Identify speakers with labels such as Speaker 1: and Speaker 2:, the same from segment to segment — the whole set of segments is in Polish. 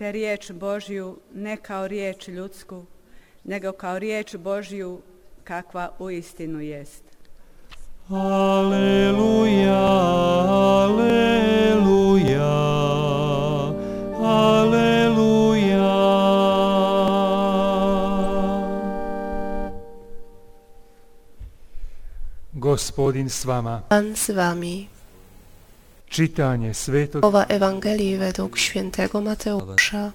Speaker 1: primite riječ Božju ne kao riječ ljudsku, nego kao riječ Božju kakva uistinu jest.
Speaker 2: Aleluja, aleluja, aleluja. Gospodin s vama.
Speaker 3: Pan z wami.
Speaker 2: Svetog
Speaker 3: Słowa Ewangelii według świętego Mateusza.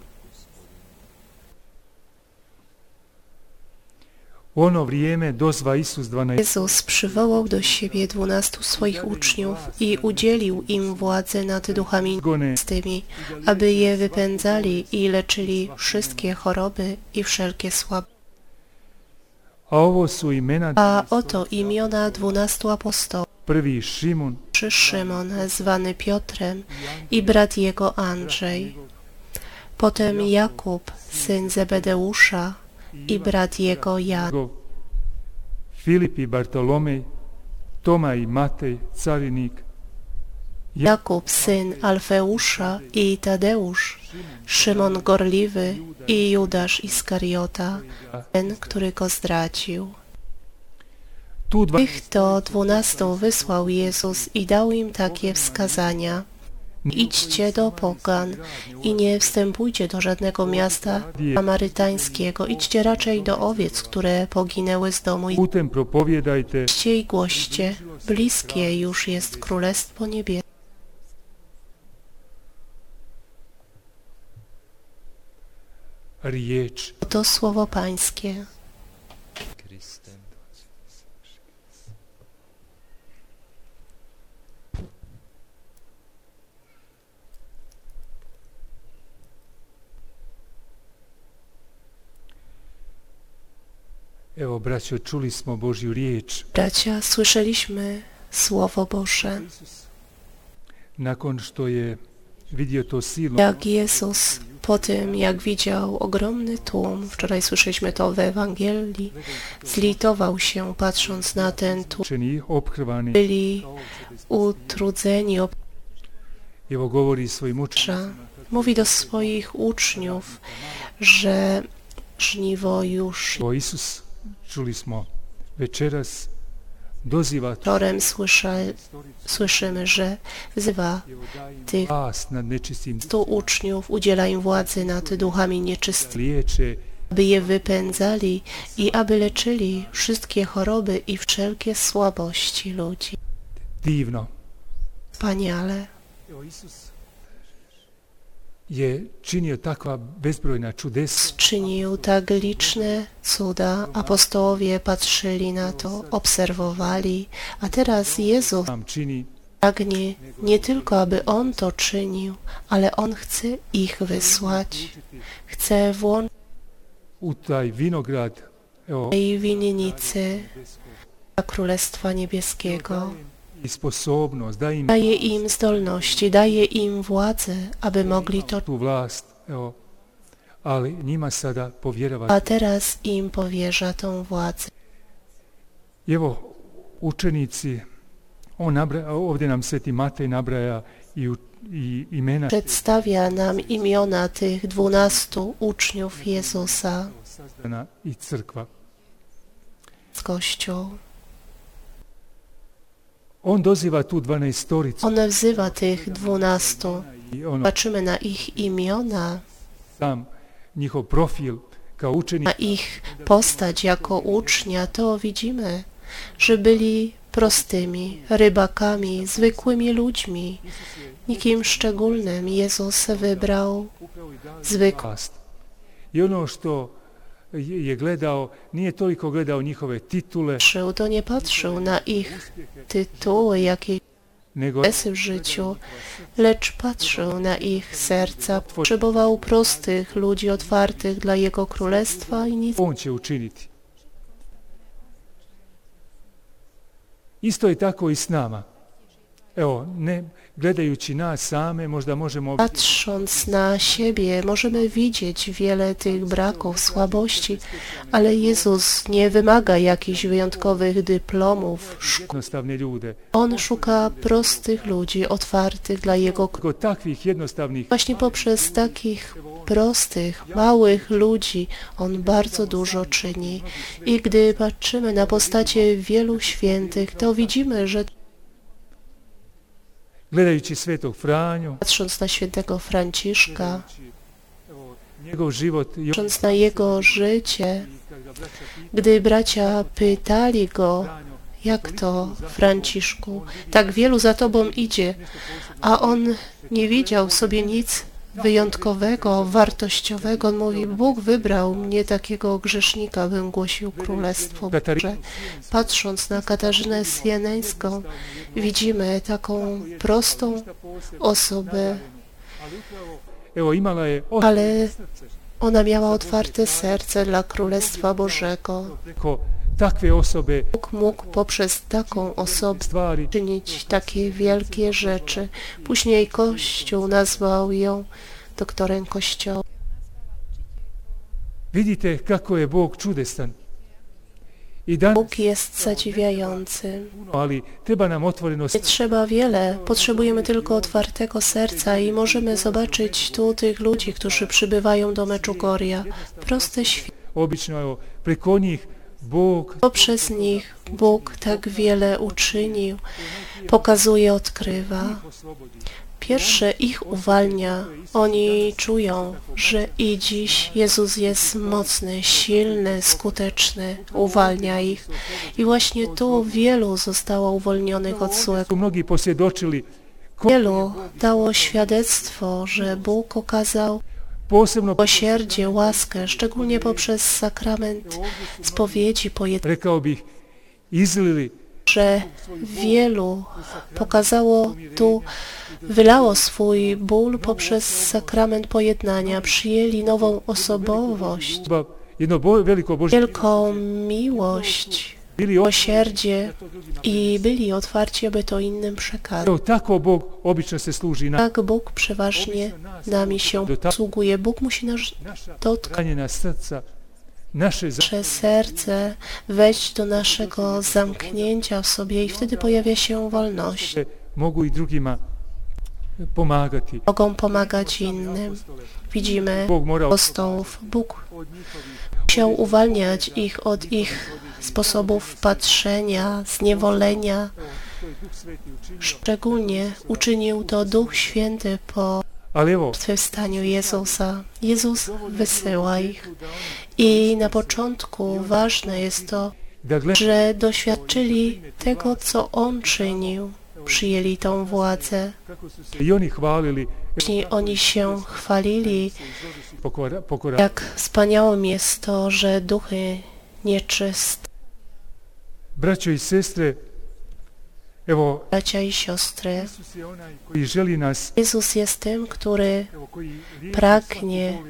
Speaker 2: Ono vrijeme dozva Isus 12
Speaker 3: Jezus przywołał do siebie dwunastu swoich uczniów i udzielił im władzę nad duchami tymi, aby je wypędzali i leczyli wszystkie choroby i wszelkie
Speaker 2: imena
Speaker 3: A oto imiona dwunastu apostołów.
Speaker 2: Prvi
Speaker 3: Czy Szymon, zwany Piotrem, i brat jego Andrzej. Potem Jakub, syn Zebedeusza, i brat jego Jan.
Speaker 2: Filip i Bartolomej, Toma i Matej, carinik,
Speaker 3: Jakub, syn Alfeusza i Tadeusz, Szymon Gorliwy i Judasz Iskariota, ten, który go zdradził. Tych to dwunastu wysłał Jezus i dał im takie wskazania. Idźcie do pogan i nie wstępujcie do żadnego miasta samarytańskiego. Idźcie raczej do owiec, które poginęły z domu. Idźcie i głoście, bliskie już jest Królestwo Niebieskie. To słowo Pańskie.
Speaker 2: Evo, braćo, čuli smo Božju riječ.
Speaker 3: Bracia, słyszeliśmy Słowo Boże.
Speaker 2: Nakon što je vidio to silno
Speaker 3: Jak Jezus po tym, jak widział ogromny tłum, wczoraj słyszeliśmy to w Ewangelii, zlitował się patrząc na ten tłum. Byli utrudzeni, obsza. Mówi do swoich uczniów, że żniwo już
Speaker 2: čuli smo večeras, doziva
Speaker 3: wieczorem słysza, słyszymy, że wzywa tych stu uczniów, udziela im władzy nad duchami nieczystymi. aby je wypędzali i aby leczyli wszystkie choroby i wszelkie słabości ludzi.
Speaker 2: divno.
Speaker 3: Wspaniale.
Speaker 2: Je činio takva bezbrojna čudesa
Speaker 3: Czynił tak liczne cuda. Apostołowie patrzyli na to, obserwowali, a teraz Jezus
Speaker 2: nam čini
Speaker 3: pragnie nie tylko, aby On to czynił, ale On chce ich wysłać. Chce włączyć
Speaker 2: u taj vinograd, evo,
Speaker 3: jej winnicy Królestwa Niebieskiego. Daje im zdolności, daje im władzę, aby mogli to a teraz im powierza tą władzę.
Speaker 2: Evo, učenici, on nabra, ovdje nam sveti Matej nabraja i, i imena
Speaker 3: Przedstawia nam imiona tych dwunastu uczniów Jezusa
Speaker 2: i crkva.
Speaker 3: z Kościół.
Speaker 2: On doziva tu dvanaestoricu
Speaker 3: On wzywa tych dwunastu.
Speaker 2: ono
Speaker 3: Patrzymy na ich imiona,
Speaker 2: njihov profil kao učenik
Speaker 3: na ich postać jako ucznia, to widzimy, że byli prostymi, rybakami, zwykłymi ludźmi. Nikim szczególnym Jezus wybrał zwykłych
Speaker 2: vlast. I ono što je gledao, nije toliko gledao njihove titule,
Speaker 3: to nie patrzył na ich tytuły, jakieś
Speaker 2: nego
Speaker 3: sukcesy w życiu, lecz patrzył na ich serca. Potrzebował prostych ludzi otwartych dla Jego Królestwa i nic.
Speaker 2: on će učiniti. Isto je tako i s nama. Evo, ne gledajući nas same, možda možemo
Speaker 3: Patrząc na siebie, możemy widzieć wiele tych braków, słabości, ale Jezus nie wymaga jakichś wyjątkowych dyplomów. szk-
Speaker 2: jednostavne ljude.
Speaker 3: On szuka prostych ludzi, otwartych dla Jego Właśnie poprzez takich prostych, małych ludzi On bardzo dużo czyni. I gdy patrzymy na postacie wielu świętych, to widzimy, że
Speaker 2: gledajući svetog Franju,
Speaker 3: patrząc na świętego Franciszka, patrząc na jego życie, gdy bracia pytali go, jak to, Franciszku, tak wielu za tobą idzie, a on nie widział sobie nic wyjątkowego, wartościowego. On mówi, Bóg wybrał mnie takiego grzesznika, bym głosił Królestwo Boże. Patrząc na Katarzynę Sianeńską, widzimy taką prostą osobę, ale ona miała otwarte serce dla Królestwa Bożego.
Speaker 2: Osobe
Speaker 3: Bóg mógł poprzez taką osobę czynić takie wielkie rzeczy. Później Kościół nazwał ją doktorem Kościoła.
Speaker 2: vidite kako je. I danas,
Speaker 3: Bóg jest zadziwiający. Nie trzeba wiele, potrzebujemy tylko otwartego serca i możemy zobaczyć tu tych ludzi, którzy przybywają do Meczugoria. Proste świat.
Speaker 2: obično preko Bog
Speaker 3: Poprzez nich Bóg tak wiele uczynił, pokazuje, odkrywa. Pierwsze ich uwalnia. Oni czują, że i dziś Jezus jest mocny, silny, skuteczny, uwalnia ich. I właśnie tu wielu zostało uwolnionych od złego. Wielu dało świadectwo, że Bóg okazał
Speaker 2: posebno
Speaker 3: miłosierdzie, łaskę, szczególnie poprzez sakrament spowiedzi pojednania.
Speaker 2: rekao bih izlili
Speaker 3: że wielu pokazało tu, wylało swój ból poprzez sakrament pojednania, przyjęli nową osobowość, wielką miłość, miłosierdzie i byli otwarci, aby to innym przekazać.
Speaker 2: Na
Speaker 3: Tak Bóg przeważnie nami się posługuje. Bóg musi nas dotknąć. nasze serce, wejść do naszego zamknięcia w sobie i wtedy pojawia się wolność. Mogą pomagać innym. Widzimy apostołów. Bóg musiał uwalniać ich od ich sposobów patrzenia, zniewolenia. Szczególnie uczynił to Duch Święty po zmartwychwstaniu Jezusa. Jezus wysyła ich. I na początku ważne jest to, że doświadczyli tego, co On czynił. Przyjęli tą władzę.
Speaker 2: oni hvalili
Speaker 3: Później oni się chwalili, jak wspaniałym jest to, że duchy nieczyste,
Speaker 2: Braćo i sestre, evo,
Speaker 3: bracia i siostry, Jezus jest tym, który pragnie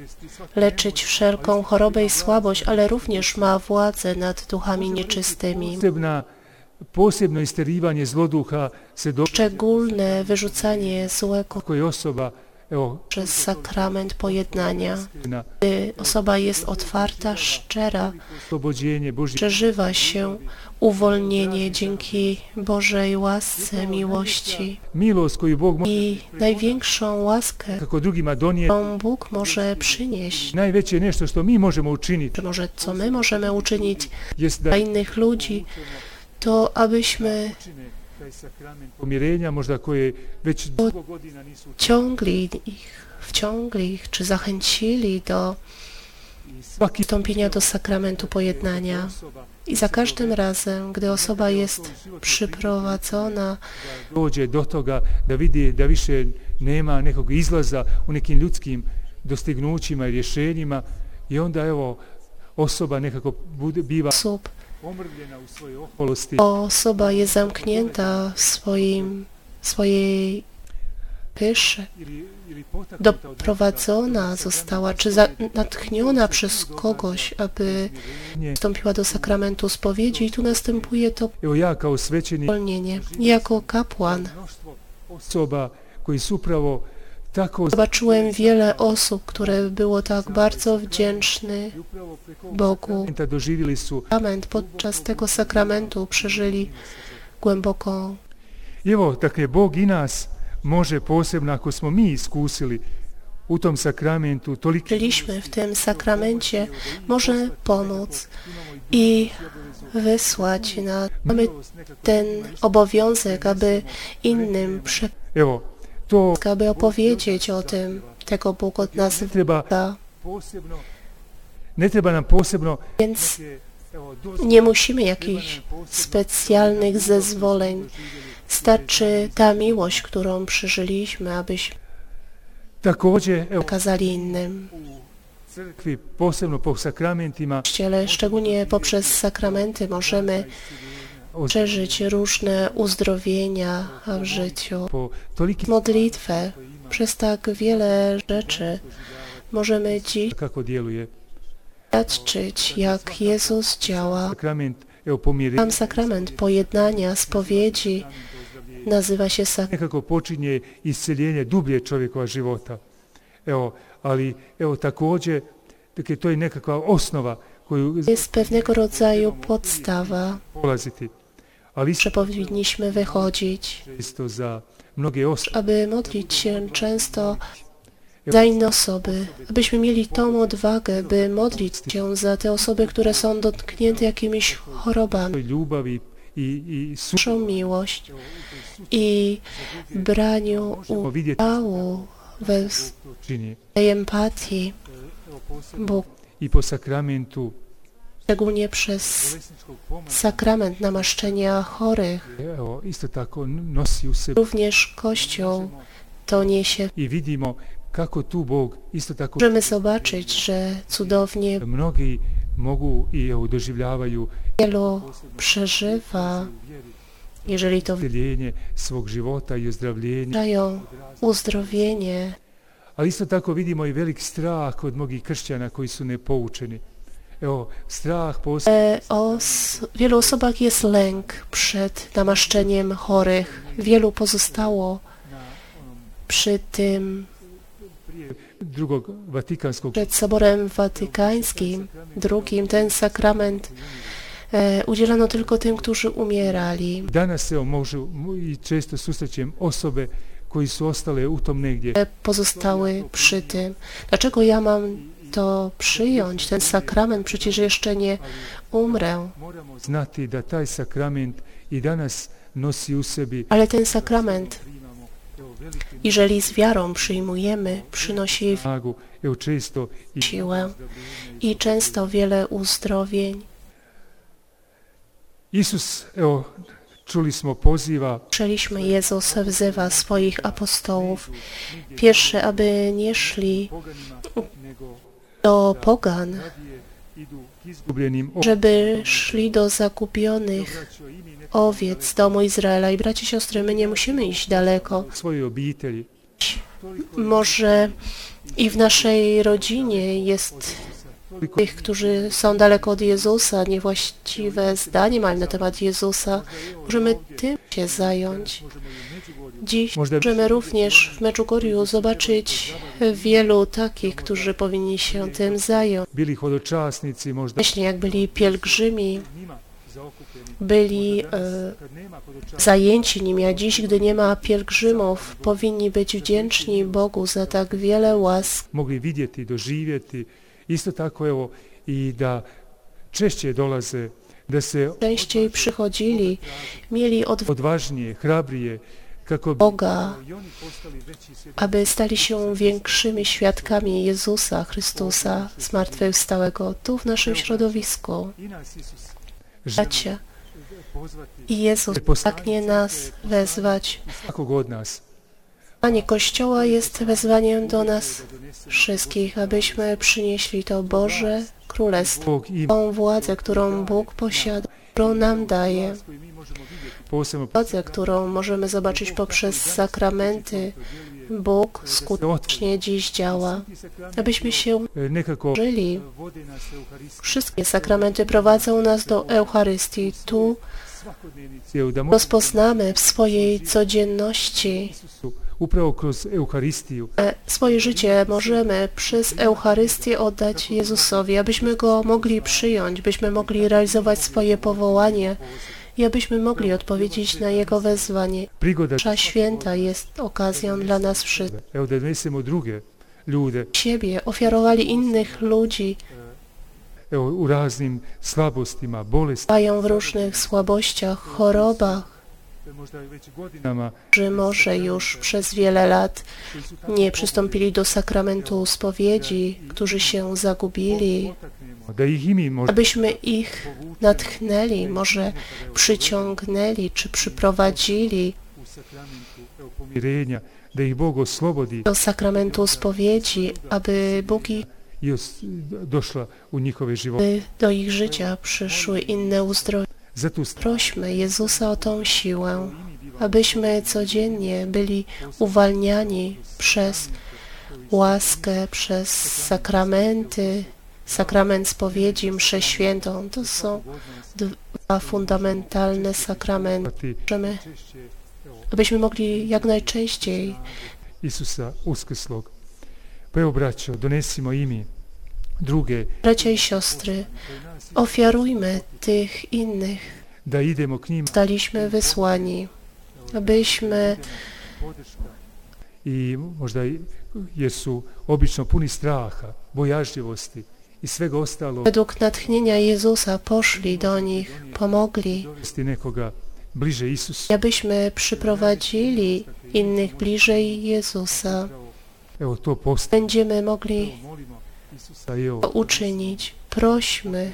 Speaker 3: leczyć wszelką chorobę i słabość, ale również ma władzę nad duchami nieczystymi.
Speaker 2: posebno se do
Speaker 3: Szczególne wyrzucanie złego
Speaker 2: osoba,
Speaker 3: przez sakrament pojednania.
Speaker 2: na
Speaker 3: Gdy osoba jest otwarta, szczera, przeżywa się uwolnienie dzięki Bożej łasce, miłości. I największą łaskę, którą Bóg może przynieść, może co my możemy uczynić dla innych ludzi, to abyśmy
Speaker 2: pomirenja, možda koje već dugo godina nisu
Speaker 3: ciągli ich, wciągli ich, czy zachęcili do wstąpienia do sakramentu pojednania. I za każdym razem, gdy osoba jest przyprowadzona
Speaker 2: dođe do toga da vidi da više nema nekog izlaza u nekim ljudskim dostignućima i rješenjima i onda evo osoba nekako bude, biva
Speaker 3: osób, osoba jest zamknięta w swoim, swojej pysze, doprowadzona została, czy za, natchniona przez kogoś, aby wstąpiła do sakramentu spowiedzi i tu następuje to uwolnienie. Jako kapłan.
Speaker 2: Osoba koji su upravo
Speaker 3: zobaczyłem wiele osób, które było tak bardzo
Speaker 2: ovog
Speaker 3: Bogu. Sakrament podczas tego sakramentu przeżyli głęboką
Speaker 2: evo, dakle, Bog i nas može posebno, ako smo mi iskusili u tom sakramentu toliki
Speaker 3: Byliśmy w tym sakramencie, może pomóc i wysłać na mamy ten obowiązek, aby innym przekazać, aby opowiedzieć o tym, tego Bóg od nas
Speaker 2: posebno
Speaker 3: Więc nie musimy jakichś specjalnych zezwoleń. Starczy ta miłość, którą przeżyliśmy, abyśmy przekazali innym. W Kościele, szczególnie poprzez sakramenty, możemy przeżyć różne uzdrowienia w życiu. Modlitwę przez tak wiele rzeczy możemy dziś
Speaker 2: kako djeluje.
Speaker 3: świadczyć, jak Jezus działa. Sam sakrament pojednania, spowiedzi nazywa się sakrament.
Speaker 2: nekako počinje isceljenje dublje čovjekova života. Evo, ali evo također, dakle, to je nekakva osnova koju
Speaker 3: Jest pewnego rodzaju podstawa,
Speaker 2: polaziti.
Speaker 3: Że powinniśmy wychodzić, aby modlić się często za inne osoby, abyśmy mieli tą odwagę, by modlić się za te osoby, które są dotknięte jakimiś chorobami. Naszą miłość i braniu udziału tej empatii Bóg,
Speaker 2: I po sakramentu
Speaker 3: szczególnie przez sakrament namaszczenia chorych. Również Kościół to niesie. Możemy zobaczyć, że cudownie
Speaker 2: mnogi mogu i doživljavaju
Speaker 3: wielu przeżywa, jeżeli to
Speaker 2: svog života i
Speaker 3: dają uzdrowienie,
Speaker 2: Ali isto tako vidimo i velik strah kod mnogih kršćana koji su nepoučeni.
Speaker 3: E, O s- wielu osobach jest lęk przed namaszczeniem chorych. Wielu pozostało przy tym, przed Soborem Watykańskim drugim. Ten sakrament e, udzielano tylko tym, którzy umierali.
Speaker 2: Danas evo možu mo- i često susrećem osobe koji su ostale u tom negdje.
Speaker 3: e, Pozostały przy tym. Dlaczego ja mam to przyjąć, ten sakrament? Przecież jeszcze nie umrę.
Speaker 2: Znati da taj sakrament i danas nosi u sebi
Speaker 3: Ale ten sakrament, jeżeli z wiarą przyjmujemy, przynosi siłę i często wiele uzdrowień.
Speaker 2: Isus, evo, čuli smo poziva
Speaker 3: Słyszeliśmy, Jezus wzywa swoich apostołów, pierwsze, aby nie szli do pogan, żeby szli do
Speaker 2: ne
Speaker 3: owiec domu Izraela. I bracia i siostry, my nie musimy iść daleko. Może i w naszej rodzinie jest tych, którzy są daleko od Jezusa, niewłaściwe zdanie mają na temat Jezusa. Możemy tym się zająć. Dziś możemy również w Meczugorju zobaczyć wielu takich, którzy powinni się tym zająć. Myślę, jak byli pielgrzymi, byli e, zajęci nimi, a dziś, gdy nie ma pielgrzymów, powinni być wdzięczni Bogu za tak wiele łask.
Speaker 2: mogli vidjeti, doživjeti. Isto tako, evo, i da češće dolaze, da se
Speaker 3: Częściej przychodzili, mieli od
Speaker 2: odvažnije, hrabrije, kako
Speaker 3: Boga, aby stali się większymi świadkami Jezusa Chrystusa zmartwychwstałego tu w naszym środowisku. Bracia, i Jezus pragnie nas wezwać.
Speaker 2: svakog od nas.
Speaker 3: Panie Kościoła jest wezwaniem do nas wszystkich, abyśmy przynieśli to Boże Królestwo, tą władzę, którą Bóg posiada którą nam daje, władzę, którą możemy zobaczyć poprzez sakramenty, Bóg skutecznie dziś działa, abyśmy się żyli. Wszystkie sakramenty prowadzą nas do Eucharystii. Tu rozpoznamy w swojej codzienności E, swoje życie możemy przez Eucharystię oddać Jezusowi, abyśmy Go mogli przyjąć, byśmy mogli realizować swoje powołanie i abyśmy mogli odpowiedzieć na Jego wezwanie. Nasza święta jest okazją dla nas wszystkich. Siebie ofiarowali innych ludzi, mają w różnych słabościach, chorobach, że może już przez wiele lat nie przystąpili do sakramentu spowiedzi, którzy się zagubili, abyśmy ich natchnęli, może przyciągnęli czy przyprowadzili do sakramentu spowiedzi, aby Bóg i
Speaker 2: i os, došla u njihove živote.
Speaker 3: by do ich życia przyszły inne uzdrowienia. Prośmy Jezusa o tą siłę, abyśmy codziennie byli uwalniani przez łaskę, przez sakramenty, sakrament spowiedzi, mszę świętą. To są dwa fundamentalne sakramenty. Możemy, abyśmy mogli jak najczęściej
Speaker 2: Isusa uskrslog. Pa evo, braćo, donesimo i mi druge,
Speaker 3: Bracia i siostry, ofiarujmy tych innych. Staliśmy wysłani, abyśmy
Speaker 2: i možda i- jer su obično puni straha, bojažljivosti i svega ostalo
Speaker 3: według natchnienia Jezusa poszli do nich, pomogli,
Speaker 2: nekoga bliže Isusu.
Speaker 3: abyśmy przyprowadzili innych bliżej Jezusa.
Speaker 2: Evo to postaje.
Speaker 3: Będziemy mogli Uczynić. Prośmy